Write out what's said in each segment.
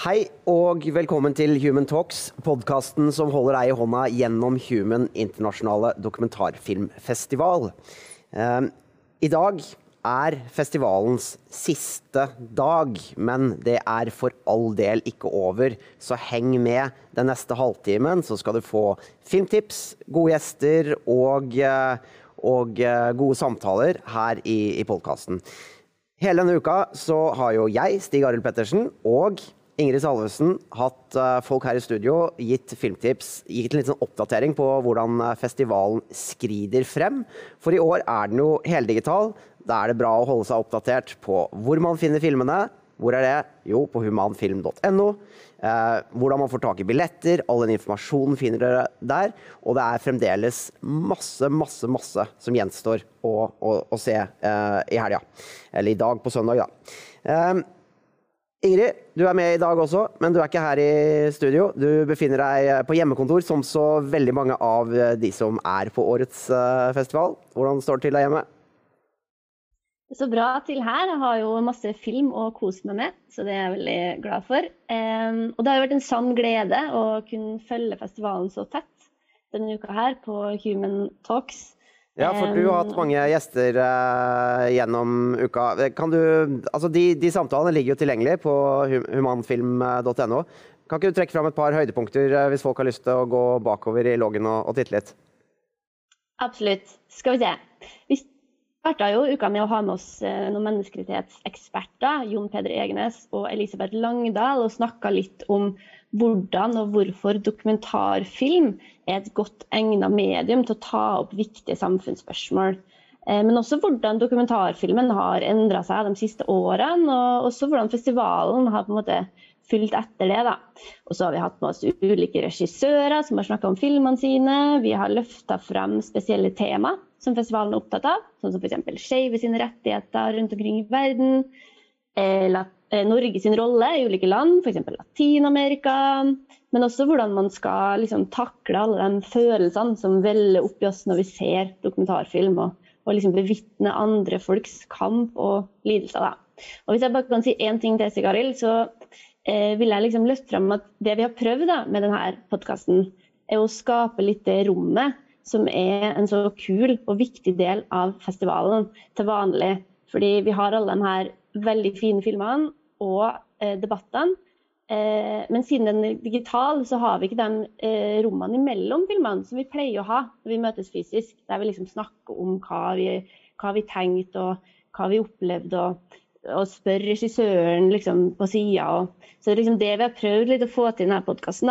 Hei og velkommen til Human Talks, podkasten som holder deg i hånda gjennom Human internasjonale dokumentarfilmfestival. Eh, I dag er festivalens siste dag, men det er for all del ikke over. Så heng med den neste halvtimen, så skal du få filmtips, gode gjester og, eh, og eh, gode samtaler her i, i podkasten. Hele denne uka så har jo jeg, Stig Arild Pettersen, og Ingrid Salvesen hatt uh, folk her i studio, gitt filmtips, gitt en liten oppdatering på hvordan uh, festivalen skrider frem. For i år er den jo heldigital. Da er det bra å holde seg oppdatert på hvor man finner filmene. Hvor er det? Jo, på humanfilm.no. Uh, hvordan man får tak i billetter. All den informasjonen finner dere der. Og det er fremdeles masse, masse, masse som gjenstår å, å, å se i helga. Eller i dag, på søndag, da. Ingrid, du er med i dag også, men du er ikke her i studio. Du befinner deg på hjemmekontor, som så veldig mange av de som er på årets eh, festival. Hvordan står det til deg hjemme? Står bra til her. Jeg har jo masse film å kose meg med, så det er jeg veldig glad for. og det har jo vært en sann glede å kunne følge festivalen så tett denne uka her på Human Talks. Ja, for du har hatt mange gjester uh, gjennom uka. Kan du, altså de, de, samtalene ligger jo tilgjengelig på humanfilm.no. Kan ikke du trekke fram et par høydepunkter uh, hvis folk har lyst til å gå bakover i loggen og, og titte litt? Absolutt. Skal vi se. Vi starta jo uka med å ha med oss uh, noen menneskerettighetseksperter, Jon Peder Egenes og Elisabeth Langdal, og snakka litt om hvordan og hvorfor dokumentarfilm er et godt egnet medium til å ta opp viktige samfunnsspørsmål. Eh, men også hvordan dokumentarfilmen har endra seg de siste årene, og også hvordan festivalen har på en måte fulgt etter det. Da. Og så har vi hatt med oss ulike regissører som har snakka om filmene sine. Vi har løfta frem spesielle tema som festivalen er opptatt av, sånn som f.eks. skeive sine rettigheter rundt omkring i verden. Eller Eh, Norge sin rolle i ulike land, f.eks. Latin-Amerika. Men også hvordan man skal liksom, takle alle de følelsene som veller opp i oss når vi ser dokumentarfilm. Og, og liksom bevitne andre folks kamp og lidelser. Og Hvis jeg bare kan si én ting til Sigaril, så eh, vil jeg liksom løfte fram at det vi har prøvd da, med denne podkasten, er å skape litt det rommet som er en så kul og viktig del av festivalen til vanlig. Fordi vi har alle de her veldig fine filmene, og eh, debattene. Eh, men siden den er digital, så har vi ikke de eh, rommene imellom filmene som vi pleier å ha når vi møtes fysisk. Der vi liksom snakker om hva vi, hva vi tenkte og hva vi opplevde. og, og spør regissøren liksom, på sida. Så det er liksom det vi har prøvd litt å få til i denne podkasten.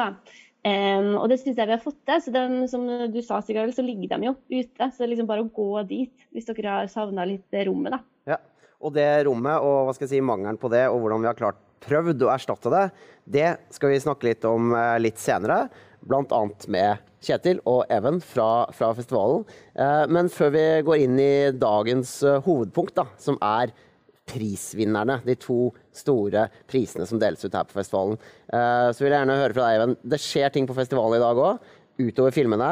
Um, og det syns jeg vi har fått til. Så de, som du sa, Sigurd, så ligger de jo ute. Så det er liksom bare å gå dit hvis dere har savna litt rommet. da. Og det rommet og hva skal jeg si, mangelen på det, og hvordan vi har klart prøvd å erstatte det, det skal vi snakke litt om eh, litt senere. Bl.a. med Kjetil og Even fra, fra, festivalen. Eh, men før vi går inn i dagens eh, hovedpunkt, da, som er prisvinnerne. De to store prisene som deles ut her på festivalen. Så vil jeg gjerne høre fra deg, Even. Det skjer ting på festivalen i dag òg, utover filmene.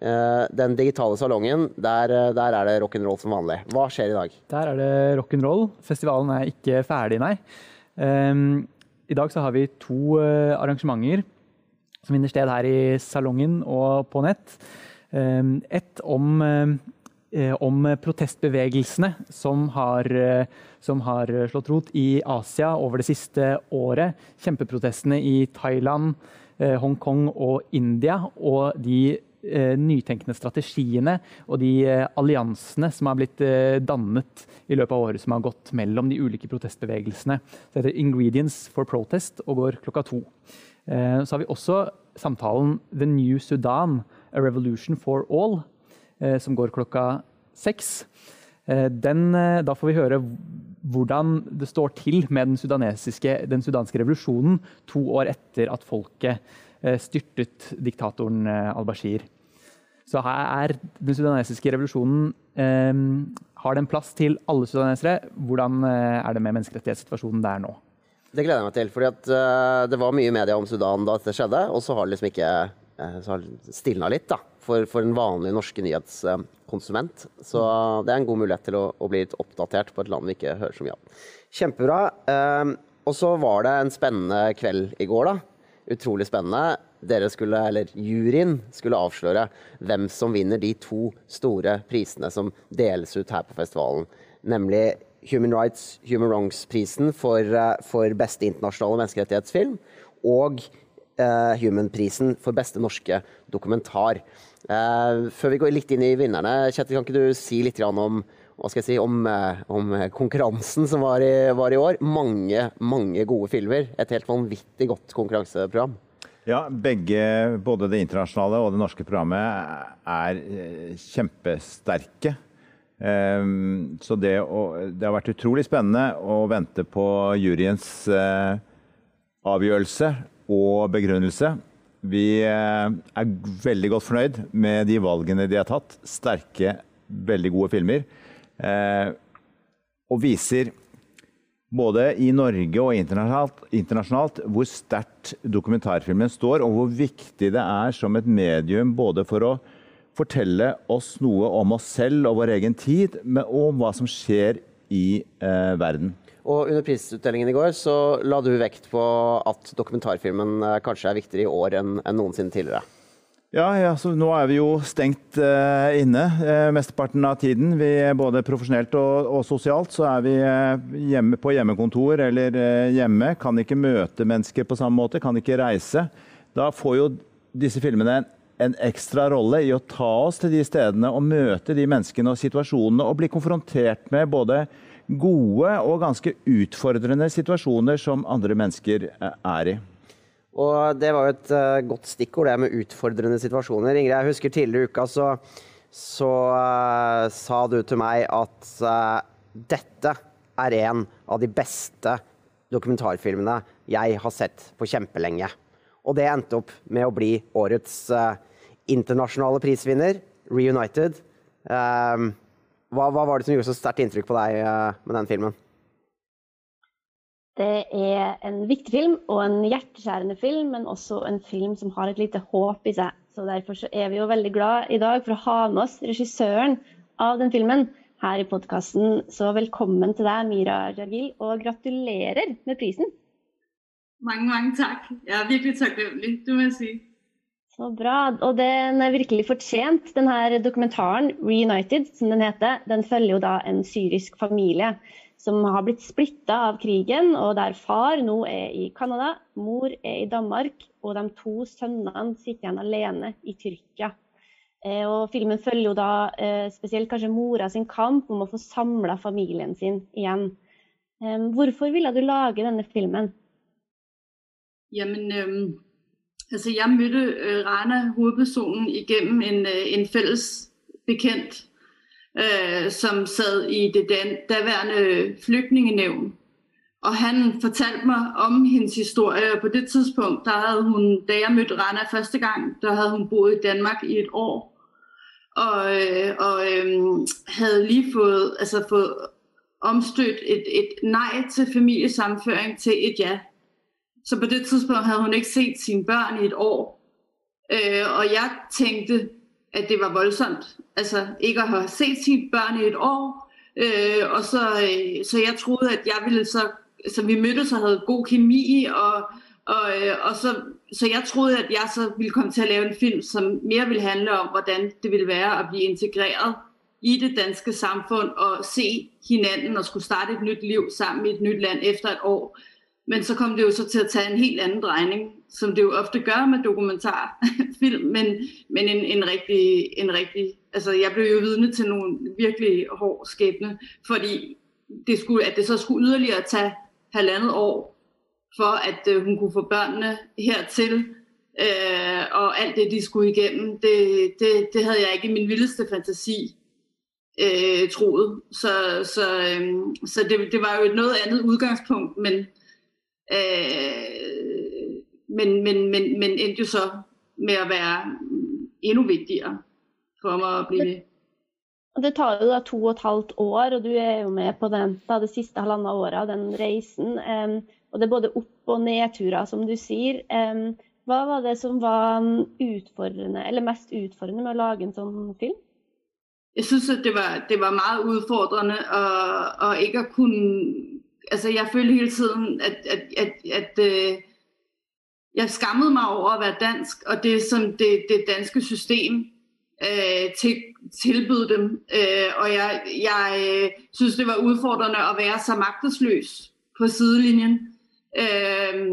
Eh, den digitale salongen, der, eh, der er det rock'n'roll som vanlig. Hva skjer i dag? Der er det rock'n'roll. Festivalen er ikke ferdig, nei. Um, I dag så har vi to uh, arrangementer som finner sted her i salongen og på nett. Um, et om, om protestbevegelsene som har, som har, slått rot i Asia over det siste året. Kjempeprotestene i Thailand, Hongkong og India. Og de eh, nytenkende strategiene og de eh, alliansene som har blitt eh, dannet i løpet av året som har gått mellom de ulike protestbevegelsene. Det heter 'Ingredients for Protest' og går klokka to. Eh, så har vi også samtalen 'The New Sudan A Revolution for All', eh, som går klokka seks. Eh, den, da får vi høre hvordan det står til med den, den sudanske revolusjonen to år etter at folket Eh, styrtet diktatoren eh, al-Bashir. Så her er den sudanesiske revolusjonen eh, Har den plass til alle sudanesere? Hvordan er det med menneskerettighetssituasjonen der nå? Det gleder jeg meg til. for uh, Det var mye media om Sudan da dette skjedde, og så har det liksom ikke uh, stilna litt da, for, for den vanlige norske nyhetskonsument. Så det er en god mulighet til å, å, bli litt oppdatert på et land vi ikke hører så mye om. Kjempebra. Uh, og så var det en spennende kveld i går, da. Utrolig spennende. Dere skulle, eller juryen skulle avsløre hvem som vinner de to store prisene som deles ut her på festivalen. Nemlig Human Rights Human Wrongs-prisen for, eh, for, beste internasjonale menneskerettighetsfilm og eh, Human-prisen for beste norske dokumentar. Eh, før vi går litt inn i vinnerne, Kjetil, kan ikke du si litt om hva skal jeg si, om, om konkurransen som var i, var i, år. Mange, mange gode filmer. Et helt vanvittig godt konkurranseprogram. Ja, begge, både det internasjonale og det norske programmet, er kjempesterke. Ehm, så det, det har vært utrolig spennende å vente på juryens eh, avgjørelse og begrunnelse. Vi eh, er veldig godt fornøyd med de valgene de har tatt. Sterke, veldig gode filmer. Eh, og viser både i Norge og internasjonalt, internasjonalt hvor sterkt dokumentarfilmen står, og hvor viktig det er som et medium både for å fortelle oss noe om oss selv og vår egen tid, og om hva som skjer i eh, verden. Og Under prisutdelingen i går så la du vekt på at dokumentarfilmen eh, kanskje er viktigere i år enn, enn noensinne tidligere. Ja, ja nå er vi jo stengt uh, inne uh, mesteparten av tiden. Vi, både profesjonelt og, og, sosialt så er vi uh, hjemme på hjemmekontor eller hjemme. Kan ikke møte mennesker på samme måte, kan ikke reise. Da får jo disse filmene en en ekstra rolle i å ta oss til de stedene og møte de menneskene og situasjonene og bli konfrontert med både gode og ganske utfordrende situasjoner som andre mennesker eh, er i. Og Det var jo et uh, godt stikkord, det med utfordrende situasjoner. Ingrid, jeg husker tidligere i uka så, så uh, sa du til meg at uh, dette er en av de beste dokumentarfilmene jeg har sett på kjempelenge. Og det endte opp med å bli årets internasjonale prisvinner, Reunited. Hva, hva, var det som gjorde så sterkt inntrykk på deg med den filmen? Det er en viktig film og en hjerteskjærende film, men også en film som har et lite håp i seg. Så Derfor så er vi jo veldig glad i dag for å ha med oss regissøren av den filmen her i podkasten. Så velkommen til deg, Mira Jargil, og gratulerer med prisen. Mange, mange takk. Jeg er virkelig takknemlig, du må jeg si. Så bra. Og den er virkelig fortjent. Denne dokumentaren, 'Reunited', som den heter, den følger jo da en syrisk familie som har blitt splitta av krigen, og der far nå er i Canada, mor er i Danmark, og de to sønnene sitter igjen alene i Tyrkia. Eh, og filmen følger jo da eh, spesielt kanskje mora sin kamp om å få samla familien sin igjen. Hvorfor ville du lage denne filmen? Jamen, øhm Altså, jeg møtte øh, Rana, hovedpersonen, gjennom en, øh, en felles bekendt, øh, som sad i det dan, daværende flygtningenævn. Og han fortalte mig om hendes historie, og på det tidspunkt, der havde hun, da jeg mødte Rana første gang, der havde hun boet i Danmark i et år. Og, øh, og øh, havde lige fået, altså fået omstødt et, et nej til familiesamføring til et ja så på det tidspunkt havde hun ikke set sine børn i et år. Øh, og jeg tænkte, at det var voldsomt. Altså ikke at have set sine børn i et år. Øh, og så, øh, så jeg troede, at jeg ville så, så vi mødtes og havde god kemi, og, og, øh, og så, så jeg troede, at jeg så ville komme til at lave en film, som mere ville handle om, hvordan det ville være at blive integreret i det danske samfund og se hinanden og skulle starte et nyt liv sammen i et nyt land efter et år. Men så kom det jo så til at tage en helt anden drejning, som det jo ofte gør med dokumentarfilm, men, men en, en, rigtig, en rigtig, altså jeg blev jo vidne til nogle virkelig hård skæbne, fordi det skulle, at det så skulle yderligere tage halvandet år, for at øh, hun kunne få børnene hertil, øh, og alt det, de skulle igennem, det, det, det havde jeg ikke i min vildeste fantasi øh, troet. Så, så, øh, så det, det var jo et noget andet udgangspunkt, men Øh, men, men, men, men endte jo så med å være endnu vigtigere for meg å bli Og Det tar jo da to og et halvt år, og du er jo med på den, da, det siste halvannet året av den reisen. Um, og det er både opp- og nedturer, som du sier. Um, hva var det som var utfordrende, eller mest utfordrende med å lage en sånn film? Jeg synes, det var, det var meget utfordrende og, og ikke kunne altså jeg følte hele tiden, at, at, at, at øh, jeg skammede mig over at være dansk, og det som det, det danske system øh, til, tilbød dem. Øh, og jeg, jeg øh, synes, det var udfordrende at være så magtesløs på sidelinjen. Øh,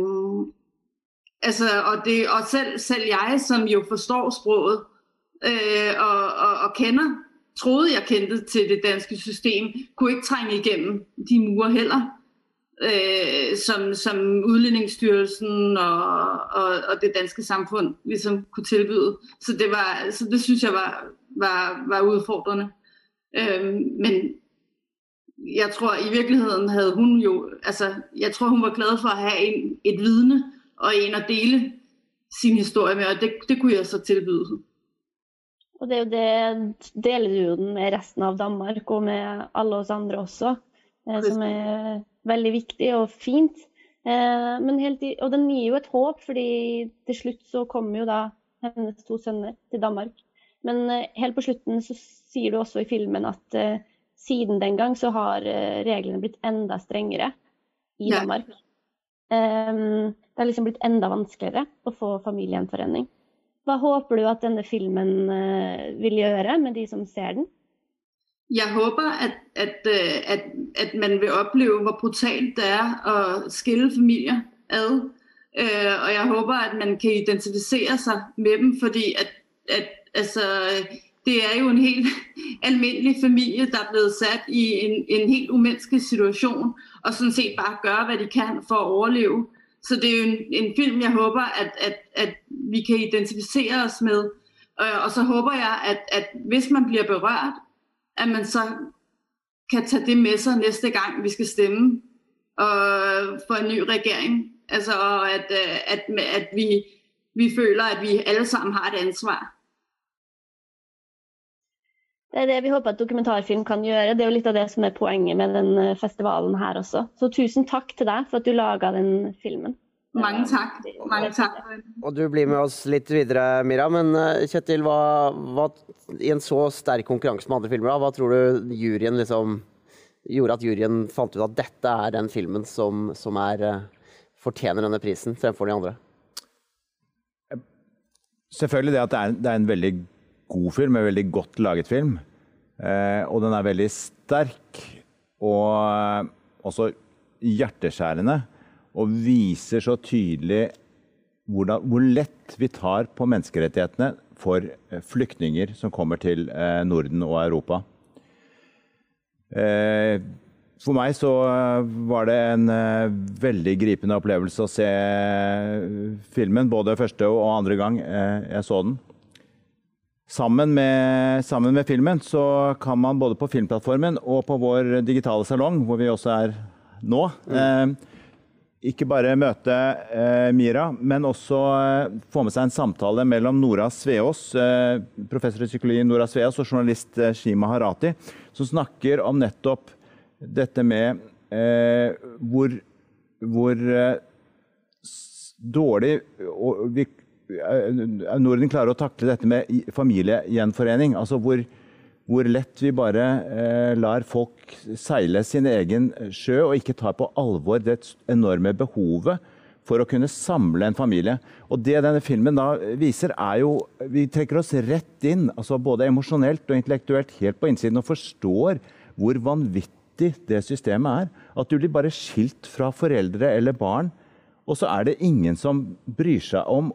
altså, og, det, og selv, selv jeg, som jo forstår sproget øh, og, og, og kender, troede jeg kendte til det danske system, kunne ikke trænge igennem de mure heller øh, som, som Udlændingsstyrelsen og, og, og det danske samfund ligesom kunne tilbyde. Så det, var, så det synes jeg var, var, var udfordrende. Øh, men jeg tror i virkeligheden havde hun jo, altså jeg tror hun var glad for at have en, et vidne og en at dele sin historie med, og det, det kunne jeg så tilbyde. Og det er jo det, deler du den med resten av Danmark og med alle oss andre også, eh, som er veldig viktig og fint. Eh, men helt, og den gir jo et håp, fordi til slutt så kommer jo da hennes to sønner til Danmark. Men eh, helt på slutten så sier du også i filmen at eh, siden den gang så har reglene blitt enda strengere i ja. Danmark. Det har liksom blitt enda vanskeligere å få familiegjenforening. Hva håper du at denne filmen vil gjøre med de som ser den? Jeg håper, at, at, øh, at, at man vil opleve, hvor brutalt det er at skille familier ad. Øh, og jeg håper at man kan identifisere seg med dem, fordi altså, det er jo en helt almindelig familie, der er blevet satt i en, en helt umenneskelig situasjon, og sånn sett bare gjør hva de kan for å overleve. Så det er jo en, en film, jeg håper at vi kan identifisere oss med. Øh, og så håper jeg, at, at hvis man blir berørt at man så kan tage det med sig næste gang, vi skal stemme og for en ny regering. Altså, at, øh, at, at vi, vi føler, at vi alle sammen har et ansvar. Det er det vi håper at dokumentarfilm kan gjøre. Det er jo litt av det som er poenget med den øh, festivalen her også. Så tusen takk til deg for at du laga den filmen. Mange takk. Mange takk. Og du blir med oss litt videre, Mira. Men eh, Kjetil, hva, hva, i en så sterk konkurranse med andre filmer, hva tror du juryen liksom gjorde at juryen fant ut at dette er den filmen som, som er, eh, fortjener denne prisen fremfor de andre? Selvfølgelig det at det er, det er en veldig god film, en veldig godt laget film. Eh, og den er veldig sterk. Og eh, også hjerteskjærende og viser så tydelig hvordan, hvor lett vi tar på menneskerettighetene for eh, flyktninger som kommer til eh, Norden og Europa. Eh, for meg så var det en veldig gripende opplevelse å se filmen, både første og andre gang jeg så den. Sammen med, sammen med, filmen så kan man både på Filmplattformen og på vår digitale salong, hvor vi også er nå, mm ikke bare møte eh, Mira, men også eh, få med seg en samtale mellom Nora Sveås, eh, professor i psykologi Nora Sveås og journalist eh, Shima Harati, som snakker om nettopp dette med eh, hvor, hvor eh, dårlig vi, Norden klarer å takle dette med familiegjenforening. Altså hvor, hvor lett vi bare eh, lar folk seile sin egen sjø og ikke tar på alvor det enorme behovet for å kunne samle en familie. Og Det denne filmen da viser, er jo Vi trekker oss rett inn, altså både emosjonelt og intellektuelt, helt på innsiden, og forstår hvor vanvittig det systemet er. At du blir bare skilt fra foreldre eller barn, og så er det ingen som bryr seg om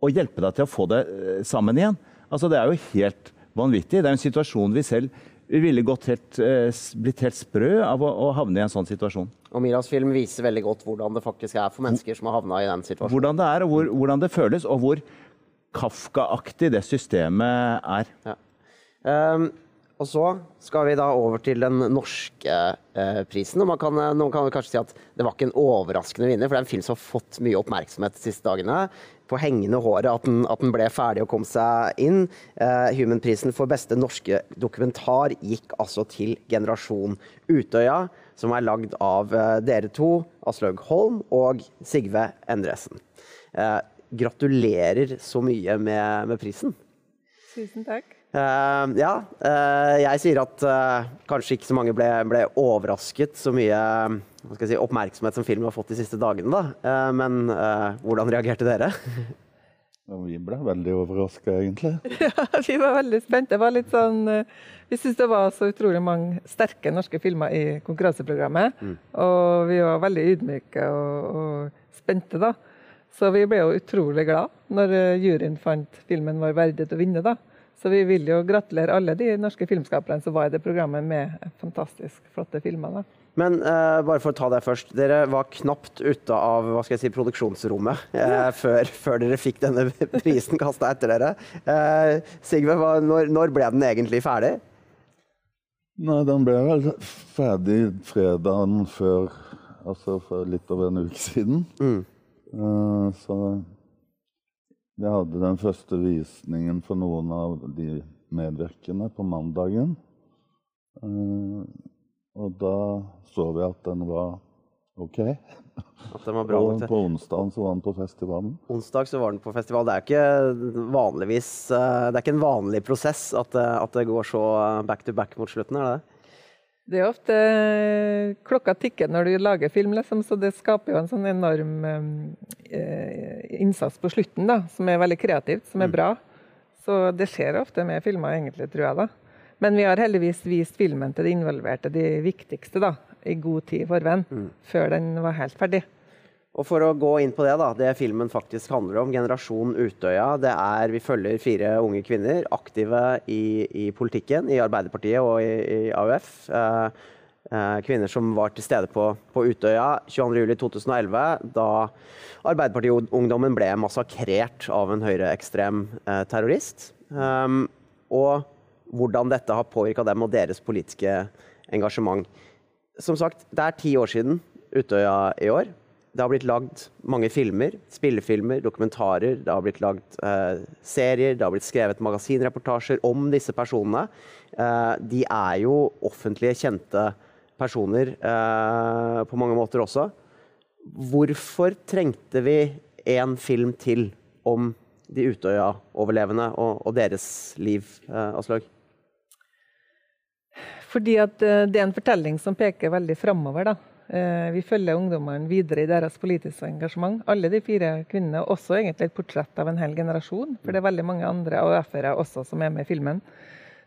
å hjelpe deg til å få det eh, sammen igjen. Altså Det er jo helt vanvittig. Det er en situasjon vi selv vi ville helt, eh, blitt helt sprø av å, å, havne i en sånn situasjon. Og Miras film viser veldig godt hvordan det faktisk er for mennesker som har havna i den situasjonen. Hvordan det er, og hvor, hvordan det føles, og hvor Kafka-aktig det systemet er. Ja. Um, og så skal vi da over til den norske eh, prisen. og kan, Noen kan kanskje si at det var ikke en overraskende vinner, for det er en film som har fått mye oppmerksomhet de siste dagene på hengende håret at den, at den ble ferdig og kom seg inn. Eh, Human-prisen for beste norske dokumentar gikk altså til Generasjon Utøya, som er lagd av eh, dere to, Aslaug Holm og Sigve Endresen. Uh, gratulerer så mye med, med, prisen. Tusen takk. Uh, ja, uh, jeg sier at uh, kanskje ikke så mange ble, ble overrasket så mye si, oppmerksomhet som filmen har fått de siste dagene. Da. men hvordan reagerte dere? Ja, vi ble veldig overraska, egentlig. ja, vi var veldig spente. Det var sånn, vi syntes det var så utrolig mange sterke norske filmer i konkurranseprogrammet. Mm. Og vi var veldig ydmyke og, og spente, da. Så vi ble jo utrolig glad når juryen fant filmen var verdig til å vinne. da. Så vi vil jo gratulere alle de norske filmskaperne som var i det programmet med fantastisk flotte filmer. Da. Men uh, bare for å ta det først. Dere var knapt ute av hva skal jeg si, produksjonsrommet uh, før, før, dere fikk denne prisen kasta etter dere. Uh, Sigve, hva, når, når, ble den egentlig ferdig? Nei, Den ble vel ferdig fredagen før Altså for litt over en uke siden. Mm. så vi hadde den første visningen for noen av de medvirkende på mandagen. Uh, og da så vi at den var OK. At den var bra og på onsdag så var den på festivalen. Onsdag så var den på festival. Det er ikke vanligvis eh, Det er ikke en vanlig prosess at, eh, at det går så back to back mot slutten, er det det? Det er ofte Klokka tikker når du lager film, liksom, så det skaper jo en sånn enorm eh, innsats på slutten, da, som er veldig kreativt, som er mm. bra. Så det skjer ofte med filmer, egentlig, tror jeg. da. Men vi har heldigvis vist filmen til de involverte, de viktigste, da, i god tid forveien, mm. før den var helt ferdig. Og For å gå inn på det, da, det filmen faktisk handler om, Generasjon Utøya, det er Vi følger fire unge kvinner aktive i, i politikken, i Arbeiderpartiet og i, i AUF. Eh, kvinner som var til stede på, på Utøya 22.07.2011, da Arbeiderpartiungdommen ble massakrert av en høyreekstrem eh, terrorist. Um, og hvordan dette har påvirka dem og deres politiske engasjement. Som sagt, det er ti år siden Utøya i år. Det har blitt lagd mange filmer, spillefilmer, dokumentarer. Det har blitt lagd eh, serier, det har blitt skrevet magasinreportasjer om disse personene. Eh, de er jo offentlige, kjente personer eh, på mange måter også. Hvorfor trengte vi en film til om de Utøya-overlevende og, og, deres liv, eh, Aslaug? Fordi at eh, det er en fortelling som peker veldig framover. Eh, vi følger ungdommene videre i deres politiske engasjement. Alle de fire kvinnene, også egentlig et portrett av en hel generasjon. For det er veldig mange andre AUF-ere også som er med i filmen.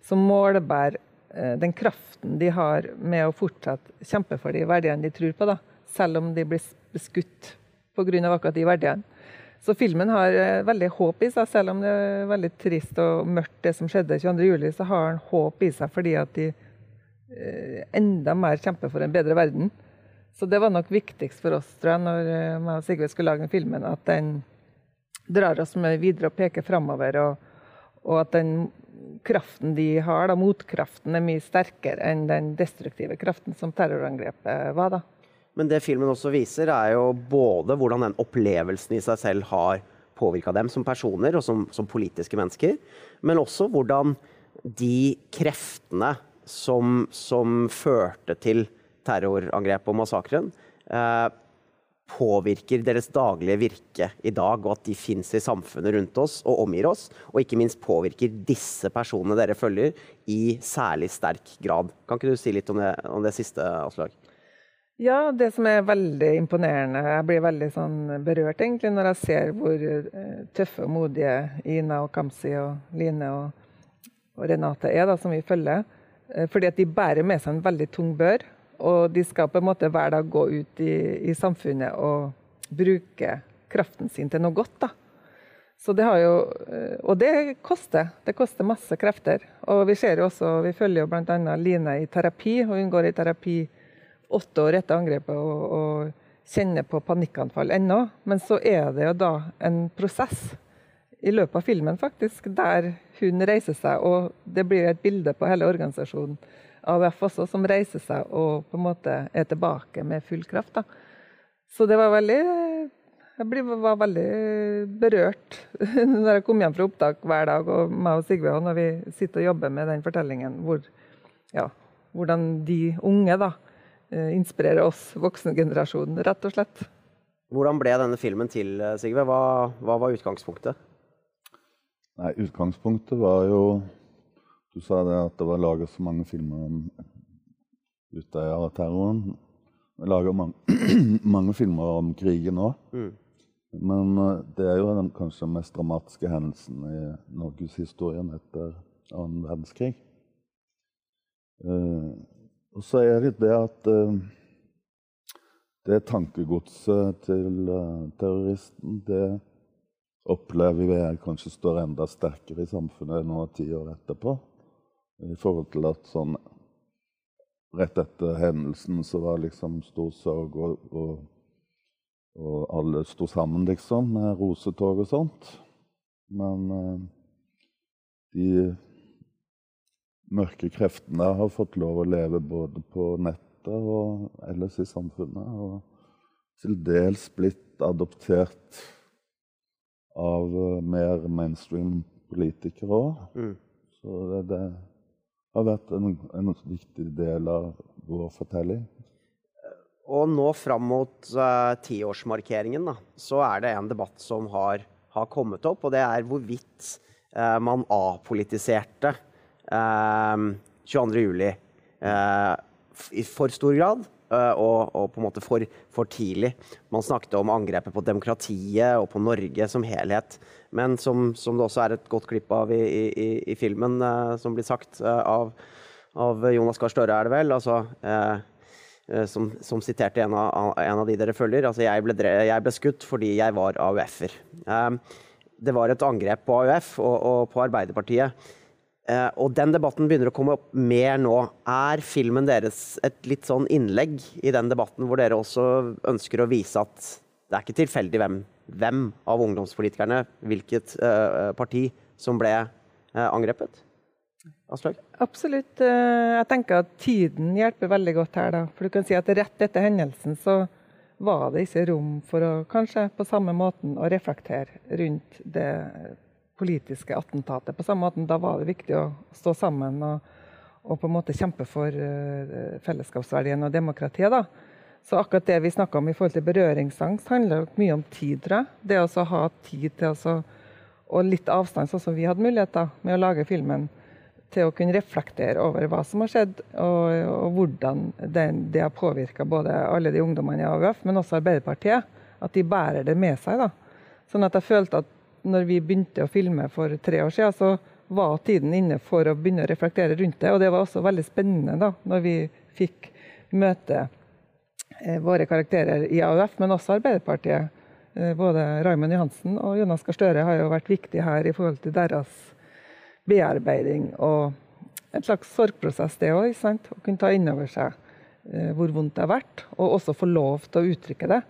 Som målbærer den kraften de har med å fortsatt kjempe for de verdiene de tror på. da, Selv om de blir beskutt pga. akkurat de verdiene. Så filmen har eh, veldig håp i seg, selv om det er veldig trist og mørkt det som skjedde 22.07. Så har den håp i seg fordi at de enda mer kjemper for en bedre verden. Så det var nok viktigst for oss, tror jeg, når jeg eh, og Sigve skulle lage den filmen, at den drar oss med videre og peker framover, og, og, at den kraften de har, da, motkraften, er mye sterkere enn den destruktive kraften som terrorangrepet var. da. Men det filmen også viser, er jo både hvordan den opplevelsen i seg selv har påvirka dem som personer og som, som, politiske mennesker, men også hvordan de kreftene som, som førte til terrorangrepet og massakren eh, påvirker deres daglige virke i dag, og at de fins i samfunnet rundt oss og omgir oss. Og ikke minst påvirker disse personene dere følger, i særlig sterk grad. Kan ikke du si litt om det, om det siste, Aslaug? Ja, det som er veldig imponerende Jeg blir veldig sånn berørt egentlig når jeg ser hvor eh, tøffe og modige Ina og Kamzy og Line og, og Renate er, da, som vi følger. Eh, fordi at de bærer med seg en veldig tung bør. Og de skal på en måte hver dag gå ut i, i samfunnet og bruke kraften sin til noe godt. da. Så det har jo, eh, og det koster. Det koster masse krefter. Og vi ser jo også, vi følger jo bl.a. Line i terapi, og hun går i terapi åtte år etter angrepet og, og kjenner på panikkanfall ennå. Men så er det jo da en prosess i løpet av filmen faktisk, der hun reiser seg, og det blir et bilde på hele organisasjonen AUF også, som reiser seg og på en måte er tilbake med full kraft. Da. Så det var veldig Jeg var veldig berørt når jeg kom hjem fra opptak hver dag, og meg og Sigve når vi sitter og jobber med den fortellingen, hvor, ja, hvordan de unge da, eh, inspirerer oss, voksengenerasjonen, rett og slett. Hvordan ble denne filmen til, Sigve? Hva, hva var utgangspunktet? Nei, Utgangspunktet var jo Du sa det at det var laget så mange filmer om Utøya-terroren. Vi lager mange, mange, filmer om krigen òg. Mm. Men uh, det er jo den kanskje mest dramatiske hendelsen i norgeshistorien etter annen verdenskrig. Uh, og så er det det at uh, det tankegodset til terroristen, det opplever vi kanskje står enda sterkere i samfunnet nå ti år etterpå. I forhold til at sånn Rett etter hendelsen så var det liksom stor sorg, og, og, og, alle sto sammen, liksom, med rosetog og sånt. Men eh, de mørke kreftene har fått lov å leve både på nettet og ellers i samfunnet. Og til dels blitt adoptert av uh, mer mainstream politikere òg. Mm. Så det, det har vært en, en, viktig del av vår fortelling. Og nå fram mot uh, tiårsmarkeringen da, så er det en debatt som har, har kommet opp, og det er hvorvidt uh, man apolitiserte uh, 22.07. Uh, i for stor grad. Og, og, på en måte for, for, tidlig. Man snakket om angrepet på demokratiet og på Norge som helhet. Men som, som, det også er et godt klipp av i, i, i filmen, uh, som blir sagt uh, av, av, Jonas Gahr Støre, er det vel, altså, Eh, som, som, siterte en av, en av, de dere følger. Altså, jeg ble, jeg ble skutt fordi jeg var AUF-er. det var et angrep på AUF og, og på Arbeiderpartiet. Og den debatten begynner å komme opp mer nå. Er filmen deres et litt sånn innlegg i den debatten, hvor dere også ønsker å vise at det er ikke tilfeldig hvem hvem av ungdomspolitikerne, hvilket uh, parti, som ble uh, angrepet? Aslaug? Absolutt. Jeg tenker at tiden hjelper veldig godt her. Da. For du kan si at rett etter hendelsen så var det ikke rom for å kanskje på samme måten å reflektere rundt det politiske attentatet. På samme måten, Da var det viktig å stå sammen og, og på en måte kjempe for uh, fellesskapsverdien og demokratiet. da. Så akkurat det vi snakka om i forhold til berøringsangst, handler mye om tid, tror jeg. Det å ha tid til å Og litt avstand, sånn som vi hadde muligheter med å lage filmen. Til å kunne reflektere over hva som har skjedd, og, og hvordan det, det har påvirka både alle de ungdommene i AUF, men også Arbeiderpartiet. At de bærer det med seg. da. Sånn at jeg følte at når vi begynte å filme for tre år siden, så var tiden inne for å begynne å reflektere rundt det. Og det var også veldig spennende da, når vi fikk møte Eh, våre karakterer i AUF, men også Arbeiderpartiet. Eh, både Raymond Johansen og Jonas Gahr Støre har jo vært viktige her i forhold til deres bearbeiding og en slags sorgprosess, det òg. Å kunne ta inn over seg eh, hvor vondt det har vært, og også få lov til å uttrykke det.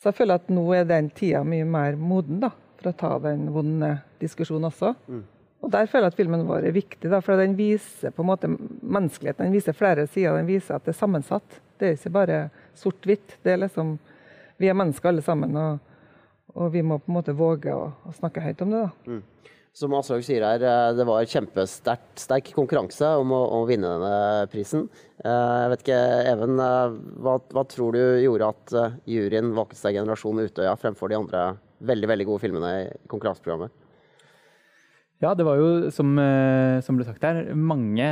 Så jeg føler at nå er den tida mye mer moden da, for å ta den vonde diskusjonen også. Mm. Og der føler jeg at filmen vår er viktig, da, for den viser på en måte menneskeligheten. Den viser flere sider. Den viser at det er sammensatt. Det er ikke bare sort-hvitt. Det er liksom Vi er mennesker alle sammen, og, og, vi må på en måte våge å, å snakke høyt om det. da. Mm. Som Aslaug sier her, eh, det var kjempesterk konkurranse om å, å, vinne denne prisen. Eh, jeg vet ikke, Even, eh, hva, hva tror du gjorde at juryen valgte seg Generasjon Utøya fremfor de andre veldig veldig gode filmene i konkurranseprogrammet? Ja, det var jo, som, eh, som, ble sagt her, mange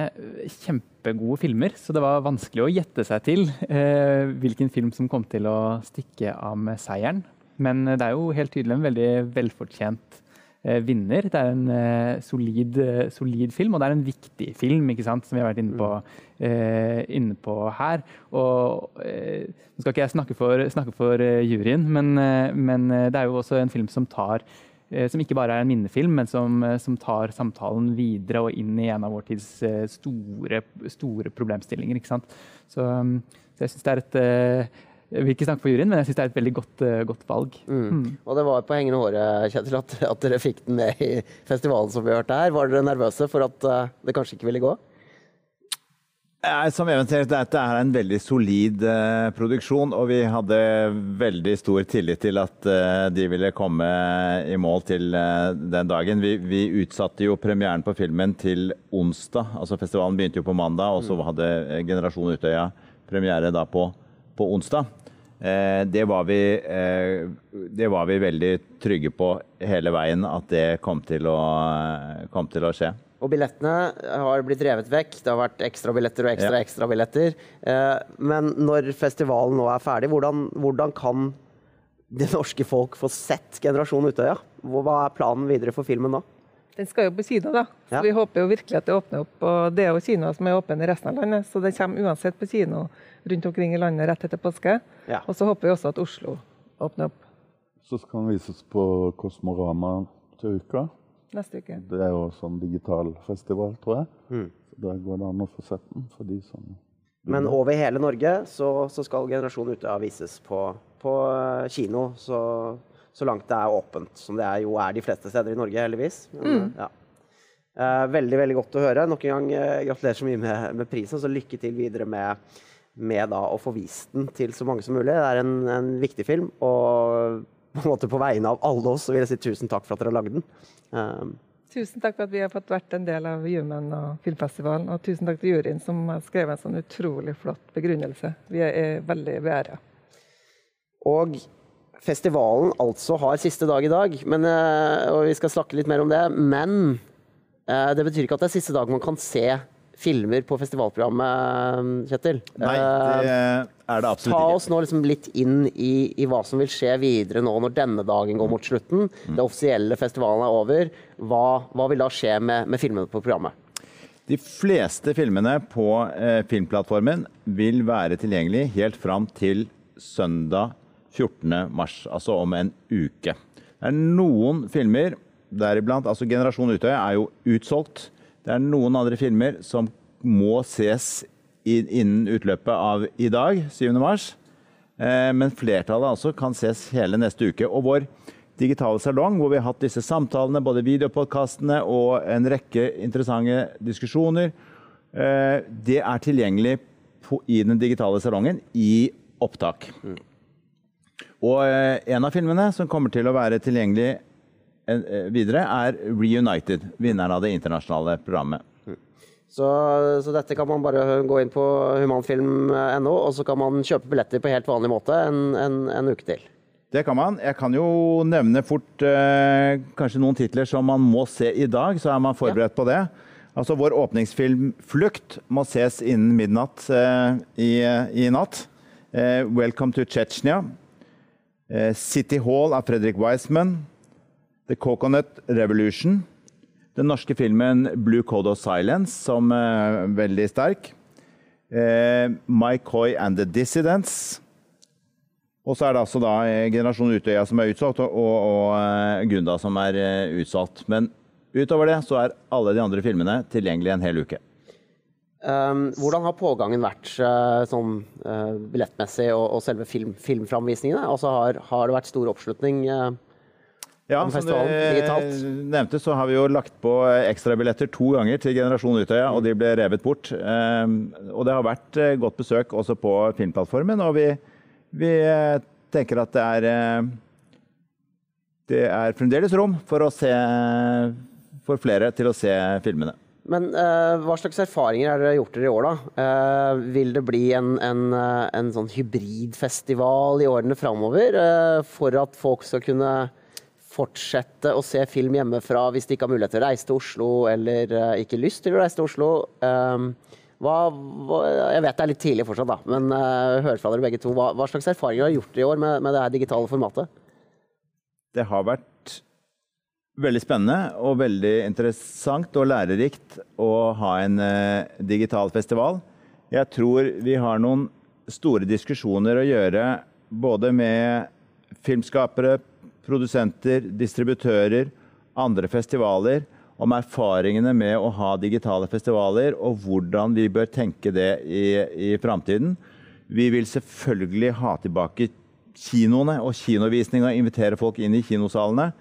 kjempegode filmer. Så det var vanskelig å gjette seg til eh, hvilken film som kom til å stikke av med seieren. Men det er jo helt tydelig en veldig velfortjent eh, vinner. Det er en eh, solid, solid, film, og det er en viktig film, ikke sant, som vi har vært inne på, eh, inne på her. Og eh, Nå skal ikke jeg snakke for, snakke for juryen, men, men det er jo også en film som tar Eh, som ikke bare er en minnefilm, men som, eh, som, tar samtalen videre og inn i en av vår tids eh, store, store problemstillinger. ikke sant? Så, mm, så jeg syns det er et jeg vil ikke snakke for juryen, men jeg syns det er et veldig godt, godt valg. Mm. Mm. Og det var på hengende håret Kjetil, at, at, dere fikk den med i festivalen som vi hørte her. Var dere nervøse for at det kanskje ikke ville gå? Som eventuelt, Dette er en veldig solid uh, produksjon, og vi hadde veldig stor tillit til at uh, de ville komme i mål til uh, den dagen. Vi, vi, utsatte jo premieren på filmen til onsdag. altså Festivalen begynte jo på mandag, og så mm. hadde Generasjon Utøya premiere da på, på onsdag. Det var, vi, det, var vi, veldig trygge på hele veien at det kom til å, kom til å skje. og billettene har blitt revet vekk. Det har vært ekstrabilletter og ekstra Ja. ekstrabilletter. Eh, men når festivalen nå er ferdig, hvordan, hvordan kan det norske folk få sett Generasjon Utøya? Hva er planen videre for filmen da? Den skal jo på kino, da. Så Ja. vi håper jo virkelig at det åpner opp. Og det er jo kinoer som er åpne i resten av landet, så det kommer uansett på kino rundt omkring i landet rett etter påske. Ja. Og så håper vi også at Oslo åpner opp Så skal den vises på Kosmorama til uka. neste uke. Det er jo sånn digital festival, tror jeg. Mm. Der går det an å få sett den for de som Men over hele Norge så, så skal Generasjon Utøya vises på, på eh, kino så, så langt det er åpent. Som det er, jo er de fleste steder i Norge, heldigvis. Men, ja. Eh, veldig veldig godt å høre. Nok en gang eh, gratulerer så mye med, med prisen. Så lykke til videre med, med da, å få vist den til så mange som mulig. Det er en, en viktig film. Og på en måte på vegne av alle oss så vil jeg si tusen takk for at dere har lagd den. Eh, Tusen takk for at vi har fått vært en del av Human og filmfestivalen. Og tusen takk til juryen som har skrevet en sånn utrolig flott begrunnelse. Vi er, er veldig beæra. Og festivalen altså har siste dag i dag, men, eh, og vi skal snakke litt mer om det. Men eh, det betyr ikke at det er siste dag man kan se filmer på festivalprogrammet, Kjetil. Nei, Eh, det er det absolutt ikke. Ta oss nå liksom litt inn i, i hva som vil skje videre nå når denne dagen går mot slutten. Det offisielle festivalen er over. Hva, hva vil da skje med, med filmene på programmet? De fleste filmene på eh, filmplattformen vil være tilgjengelig helt fram til søndag 14. mars, altså om en uke. Det er noen filmer, deriblant altså Generasjon Utøya er jo utsolgt. Det er noen andre filmer som må ses innen utløpet av i dag, 7. mars. Eh, Men flertallet altså kan ses hele neste uke. Og vår digitale salong, hvor vi har hatt disse samtalene, både videopodkastene og en rekke interessante diskusjoner, eh, det er tilgjengelig i den digitale salongen i opptak. Og eh, en av filmene som kommer til å være tilgjengelig eh, videre, er Reunited, vinneren av det internasjonale programmet. Så, så dette kan man bare gå inn på humanfilm.no, og så kan man kjøpe billetter på helt vanlig måte en, en, en uke til. Det kan man. Jeg kan jo nevne fort eh, kanskje noen titler som man må se i dag, så er man forberedt på det. Altså Vår åpningsfilm 'Flukt' må ses innen midnatt eh, i, i natt. Eh, 'Welcome to Chechnya'. Eh, 'City Hall' av Fredrik Wiseman. 'The Coconut Revolution'. Den norske filmen 'Blue Code of Silence', som er veldig sterk. Eh, 'My Coy and the Dissidents'. Og så er det altså da eh, Generasjon Utøya som er utsolgt, og, og, eh, Gunda som er eh, utsolgt. Men utover det så er alle de andre filmene tilgjengelig en hel uke. Um, hvordan har pågangen vært eh, sånn eh, billettmessig og, og selve film, filmframvisningene? Altså har, har det vært stor oppslutning? eh, Ja, som du nevnte, så har vi jo lagt på ekstrabilletter to ganger til Generasjon Utøya, og de ble revet bort. Um, og det har vært godt besøk også på filmplattformen, og vi, vi tenker at det er Det er fremdeles rom for å se for flere til å se filmene. Men uh, hva slags erfaringer har dere gjort dere i år, da? Uh, vil det bli en, en, eh, en sånn hybridfestival i årene framover Uh, for at folk skal kunne fortsette å se film hjemmefra hvis de ikke har mulighet til å reise til Oslo eller ikke lyst til å reise til Oslo? Hva, hva, jeg vet det er litt tidlig fortsatt, da, men uh, hør fra dere begge to. Hva, hva slags erfaringer har dere gjort i år med, med det digitale formatet? Det har vært veldig spennende og veldig interessant og lærerikt å ha en eh, digital festival. Jeg tror vi har noen store diskusjoner å gjøre både med filmskapere, produsenter, distributører, andre festivaler, om erfaringene med å ha digitale festivaler, og hvordan vi bør tenke det i, i framtiden. Vi vil selvfølgelig ha tilbake kinoene og kinovisning og invitere folk inn i kinosalene.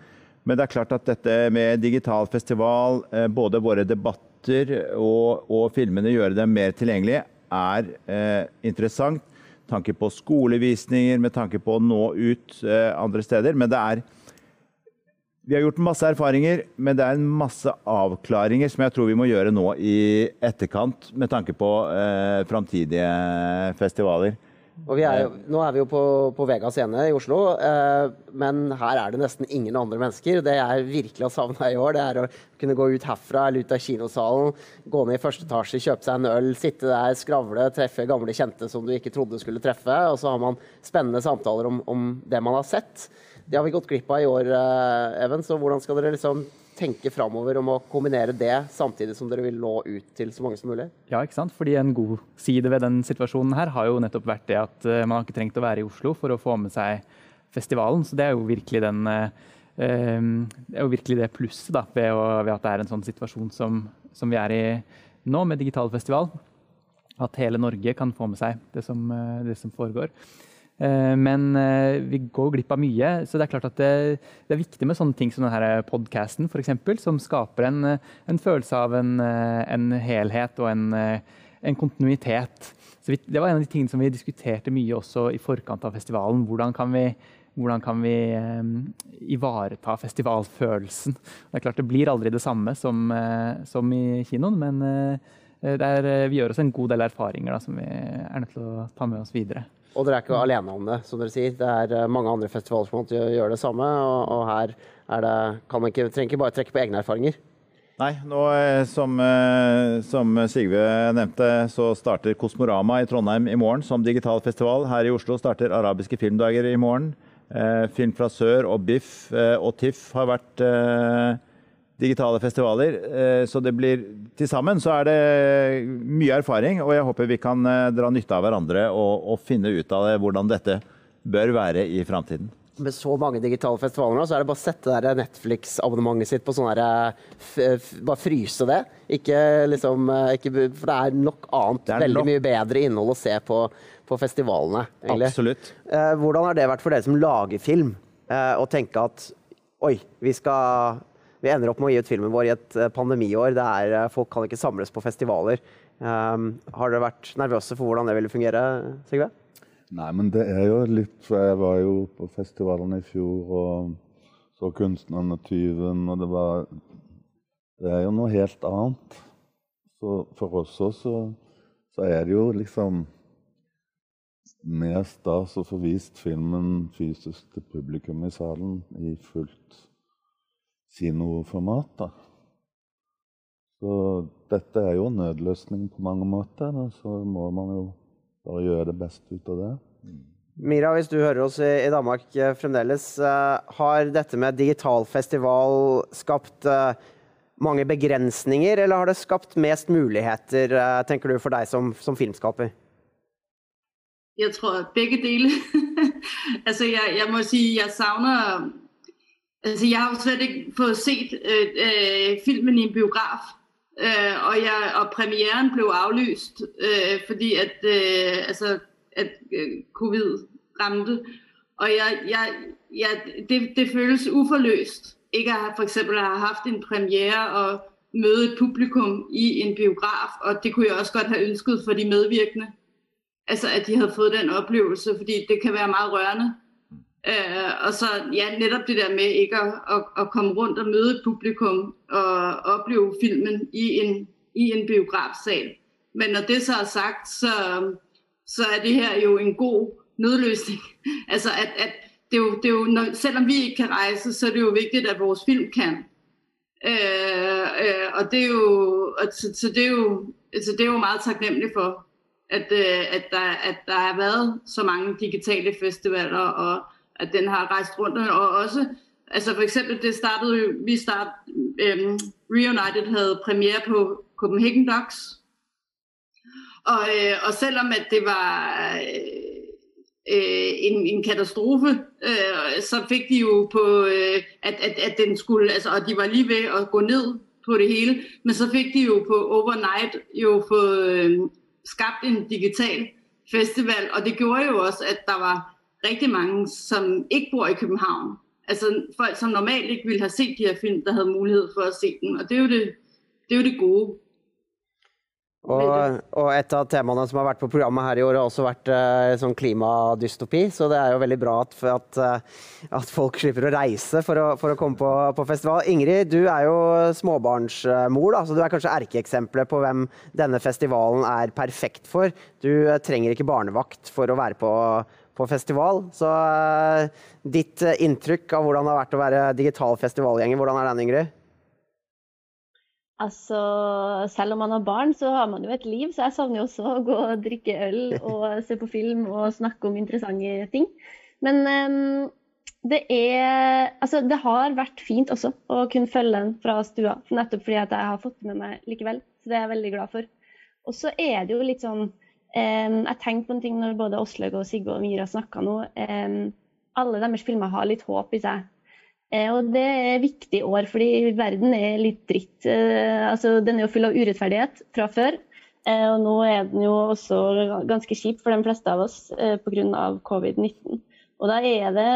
Men det er klart at dette med digital festival, eh, både våre debatter og, og filmene gjøre dem mer tilgjengelige, er eh, interessant. Tanke på skolevisninger, med tanke på å nå ut eh, andre steder. Men det er Vi har gjort masse erfaringer, men det er en masse avklaringer som jeg tror vi må gjøre nå i etterkant, med tanke på eh, framtidige festivaler. Og er jo, nå er vi jo på, på Vega scene i Oslo, eh, men her er det nesten ingen andre mennesker. Det jeg virkelig har savna i år, det er å kunne gå ut herfra eller ut av kinosalen, gå ned i første etasje, kjøpe seg en øl, sitte der, skravle, treffe gamle kjente som du ikke trodde skulle treffe. Og så har man spennende samtaler om, om det man har sett. Det har vi gått glipp av i år, eh, Even. Så hvordan skal dere liksom tenke framover om å kombinere det, samtidig som dere vil nå ut til så mange som mulig? Ja, ikke sant? Fordi en god side ved den situasjonen her har jo nettopp vært det at eh, man har ikke trengt å være i Oslo for å få med seg festivalen. Så det er jo virkelig, den, eh, eh, det, jo virkelig det plusset da, ved, å, ved, at det er en sånn situasjon som, som, vi er i nå, med digital festival. At hele Norge kan få med seg det som, det som foregår. Eh, men eh, vi går glipp av mye. Så det er klart at det, det er viktig med sånne ting som denne podkasten, f.eks., som skaper en, en, følelse av en, en helhet og en, en kontinuitet. Vi, det var en av de tingene som vi diskuterte mye også i forkant av festivalen. Hvordan kan vi, hvordan kan vi ivareta festivalfølelsen? Det er klart det blir aldri det samme som, som i kinoen, men uh, er, vi gjør oss en god del erfaringer da, som vi er nødt til å ta med oss videre. Og dere er ikke alene om det, som dere sier. Det er eh, mange andre festivaler som gjør det samme. Og, her det, kan man ikke, trenger ikke bare trekke på egne erfaringer. Nei, nå eh, som, eh, som, Sigve nevnte, så starter Kosmorama i Trondheim i morgen som digital festival. Her i Oslo starter Arabiske filmdager i morgen. Film fra sør og BIFF og TIFF har vært digitale festivaler. Eh, så det blir Til sammen så er det mye erfaring, og jeg håper vi kan eh, dra nytte av hverandre og, og finne ut av det, hvordan dette bør være i framtiden. Med så mange digitale festivaler nå, så er det bare å sette Netflix-abonnementet sitt på sånn herre Bare fryse det. Ikke liksom ikke, For det er nok annet er veldig nok. mye bedre innhold å se på, på festivalene. Egentlig. Absolutt. Hvordan har det vært for dere som lager film, å tenke at oi, vi skal vi ender opp med å gi ut filmen vår i et eh, pandemiår der eh, folk kan ikke samles på festivaler. Um, har dere vært nervøse for hvordan det ville fungere, Sigve? Nei, men det er jo litt jeg var jo på festivalen i fjor og så 'Kunstneren og tyven', og det var Det er jo noe helt annet. Så for oss også så er det jo liksom mer stas å få vist filmen fysisk til publikum i salen i fullt kinoformat. Da. Så dette er jo en nødløsning på mange måter. Da. Så må man jo bare gjøre det beste ut av det. Mira, hvis du hører oss i Danmark eh, fremdeles, eh, har dette med digital festival skapt eh, mange begrensninger, eller har det skapt mest muligheter, tenker du, for deg som, som filmskaper? Jeg tror begge deler. altså, jeg, jeg må si jeg savner Altså, jeg har jo slet ikke fået set øh, øh, filmen i en biograf, øh, og, jeg, og premieren blev aflyst, øh, fordi at, øh, altså, at øh, covid ramte. Og jeg, jeg, jeg, det, det føles uforløst ikke at for eksempel have haft en premiere og møde et publikum i en biograf, og det kunne jeg også godt have ønsket for de medvirkende. Altså at de havde fået den oplevelse, fordi det kan være meget rørende. Øh, og så ja, netop det der med ikke at, at, at komme rundt og møde publikum og opleve filmen i en, i en biografsal. Men når det så er sagt, så, så er det her jo en god nødløsning. altså at, at det er jo, det er jo når, selvom vi ikke kan rejse, så er det jo vigtigt, at vores film kan. Øh, øh, og det er jo, og, så, så det er jo, så det er jo meget taknemmelig for, at, øh, at, der, at der har været så mange digitale festivaler, og at den har rejst rundt, og også, altså for eksempel, det startede jo, vi start, øhm, Reunited havde premiere på Copenhagen Docs, og, øh, og selvom at det var øh, en, en katastrofe, øh, så fik de jo på, øh, at, at, at den skulle, altså, og de var lige ved at gå ned på det hele, men så fik de jo på overnight jo fået øh, skabt en digital festival, og det gjorde jo også, at der var rigtig mange, som ikke bor i København. Altså folk, som normalt ikke ville have set de her film, der havde mulighed for at se dem. Og det er jo det, det, er jo det gode. Og, og, et av temaene som har vært på programmet her i år, har også vært uh, sånn klimadystopi. Så det er jo veldig bra at, at, uh, at folk slipper å reise for å, for å komme på, på, festival. Ingrid, du er jo småbarnsmor, da, så du er kanskje erkeeksempelet på hvem denne festivalen er perfekt for. Du uh, trenger ikke barnevakt for å være på, på festival. Så ditt inntrykk av hvordan det har vært å være digital festivalgjenger, hvordan er den, Ingrid? Altså, selv om man har barn, så har man jo et liv, så jeg savner jo også å gå og drikke øl og se på film og snakke om interessante ting. Men um, det er Altså, det har vært fint også å kunne følge den fra stua, nettopp fordi at jeg har fått den med meg likevel. Så det er jeg veldig glad for. Og så er det jo litt sånn Jeg tenkte på en ting når både Åslaug og Sigve og Mira snakka nå. Alle deres filmer har litt håp i seg. Eh, og det er viktig år, fordi verden er litt dritt. Eh, altså, den er jo full av urettferdighet fra før. Eh, og nå er den jo også ganske kjip for de fleste av oss pga. covid-19. Og da er det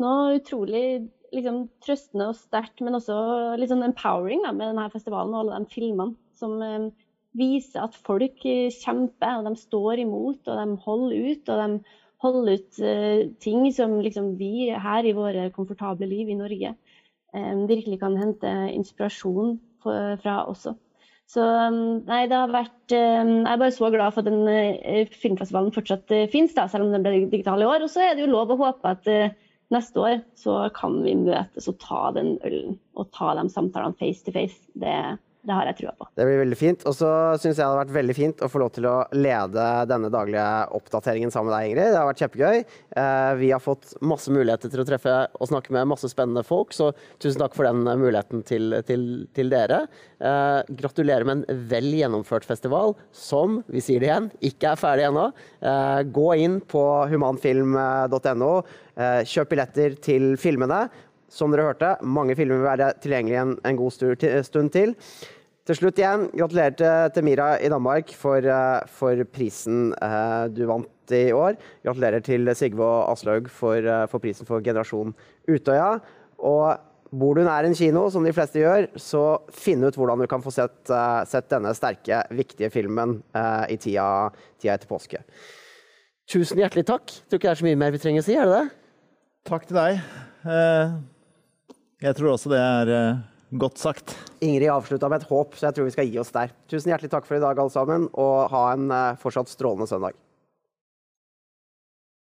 noe utrolig liksom, trøstende og sterkt, men også litt sånn empowering da, med denne festivalen og alle de filmene som viser at folk kjemper, og de står imot, og de holder ut. og de holder ut uh, ting som liksom vi her i våre komfortable liv i Norge um, virkelig kan hente inspirasjon fra også. Så nei, det har vært Jeg er bare så glad for at den filmfestivalen fortsatt finnes, da, selv om den ble digital i år. Og så er det jo lov å håpe at neste år så kan vi møtes og ta den ølen og ta de samtalene face to face. Det det har jeg trua på. Det blir veldig fint. Og så syns jeg det har vært veldig fint å få lov til å lede denne daglige oppdateringen sammen med deg, Ingrid. Det har vært kjempegøy. Eh, vi har fått masse muligheter til å treffe og snakke med masse spennende folk, så tusen takk for den muligheten til, til, til dere. Eh, gratulerer med en vel gjennomført festival, som, vi sier det igjen, ikke er ferdig ennå. Eh, gå inn på humanfilm.no, kjøp billetter til filmene som dere hørte, mange filmer vil være tilgjengelig en, en god stund til. Til slutt igjen, gratulerer til, til Mira i Danmark for, uh, for prisen uh, du vant i år. Gratulerer til Sigve og Aslaug for, uh, for, prisen for Generasjon Utøya. Og bor du nær en kino, som de fleste gjør, så finn ut hvordan du kan få sett, sett denne sterke, viktige filmen i tida, tida, etter påske. Tusen hjertelig takk. Tror ikke det er så mye mer vi trenger å si, er det det? Takk til deg. Jeg tror også det er uh, godt sagt. Ingrid avslutta med et håp, så jeg tror vi skal gi oss der. Tusen hjertelig takk for i dag, alle sammen, og ha en uh, fortsatt strålende søndag.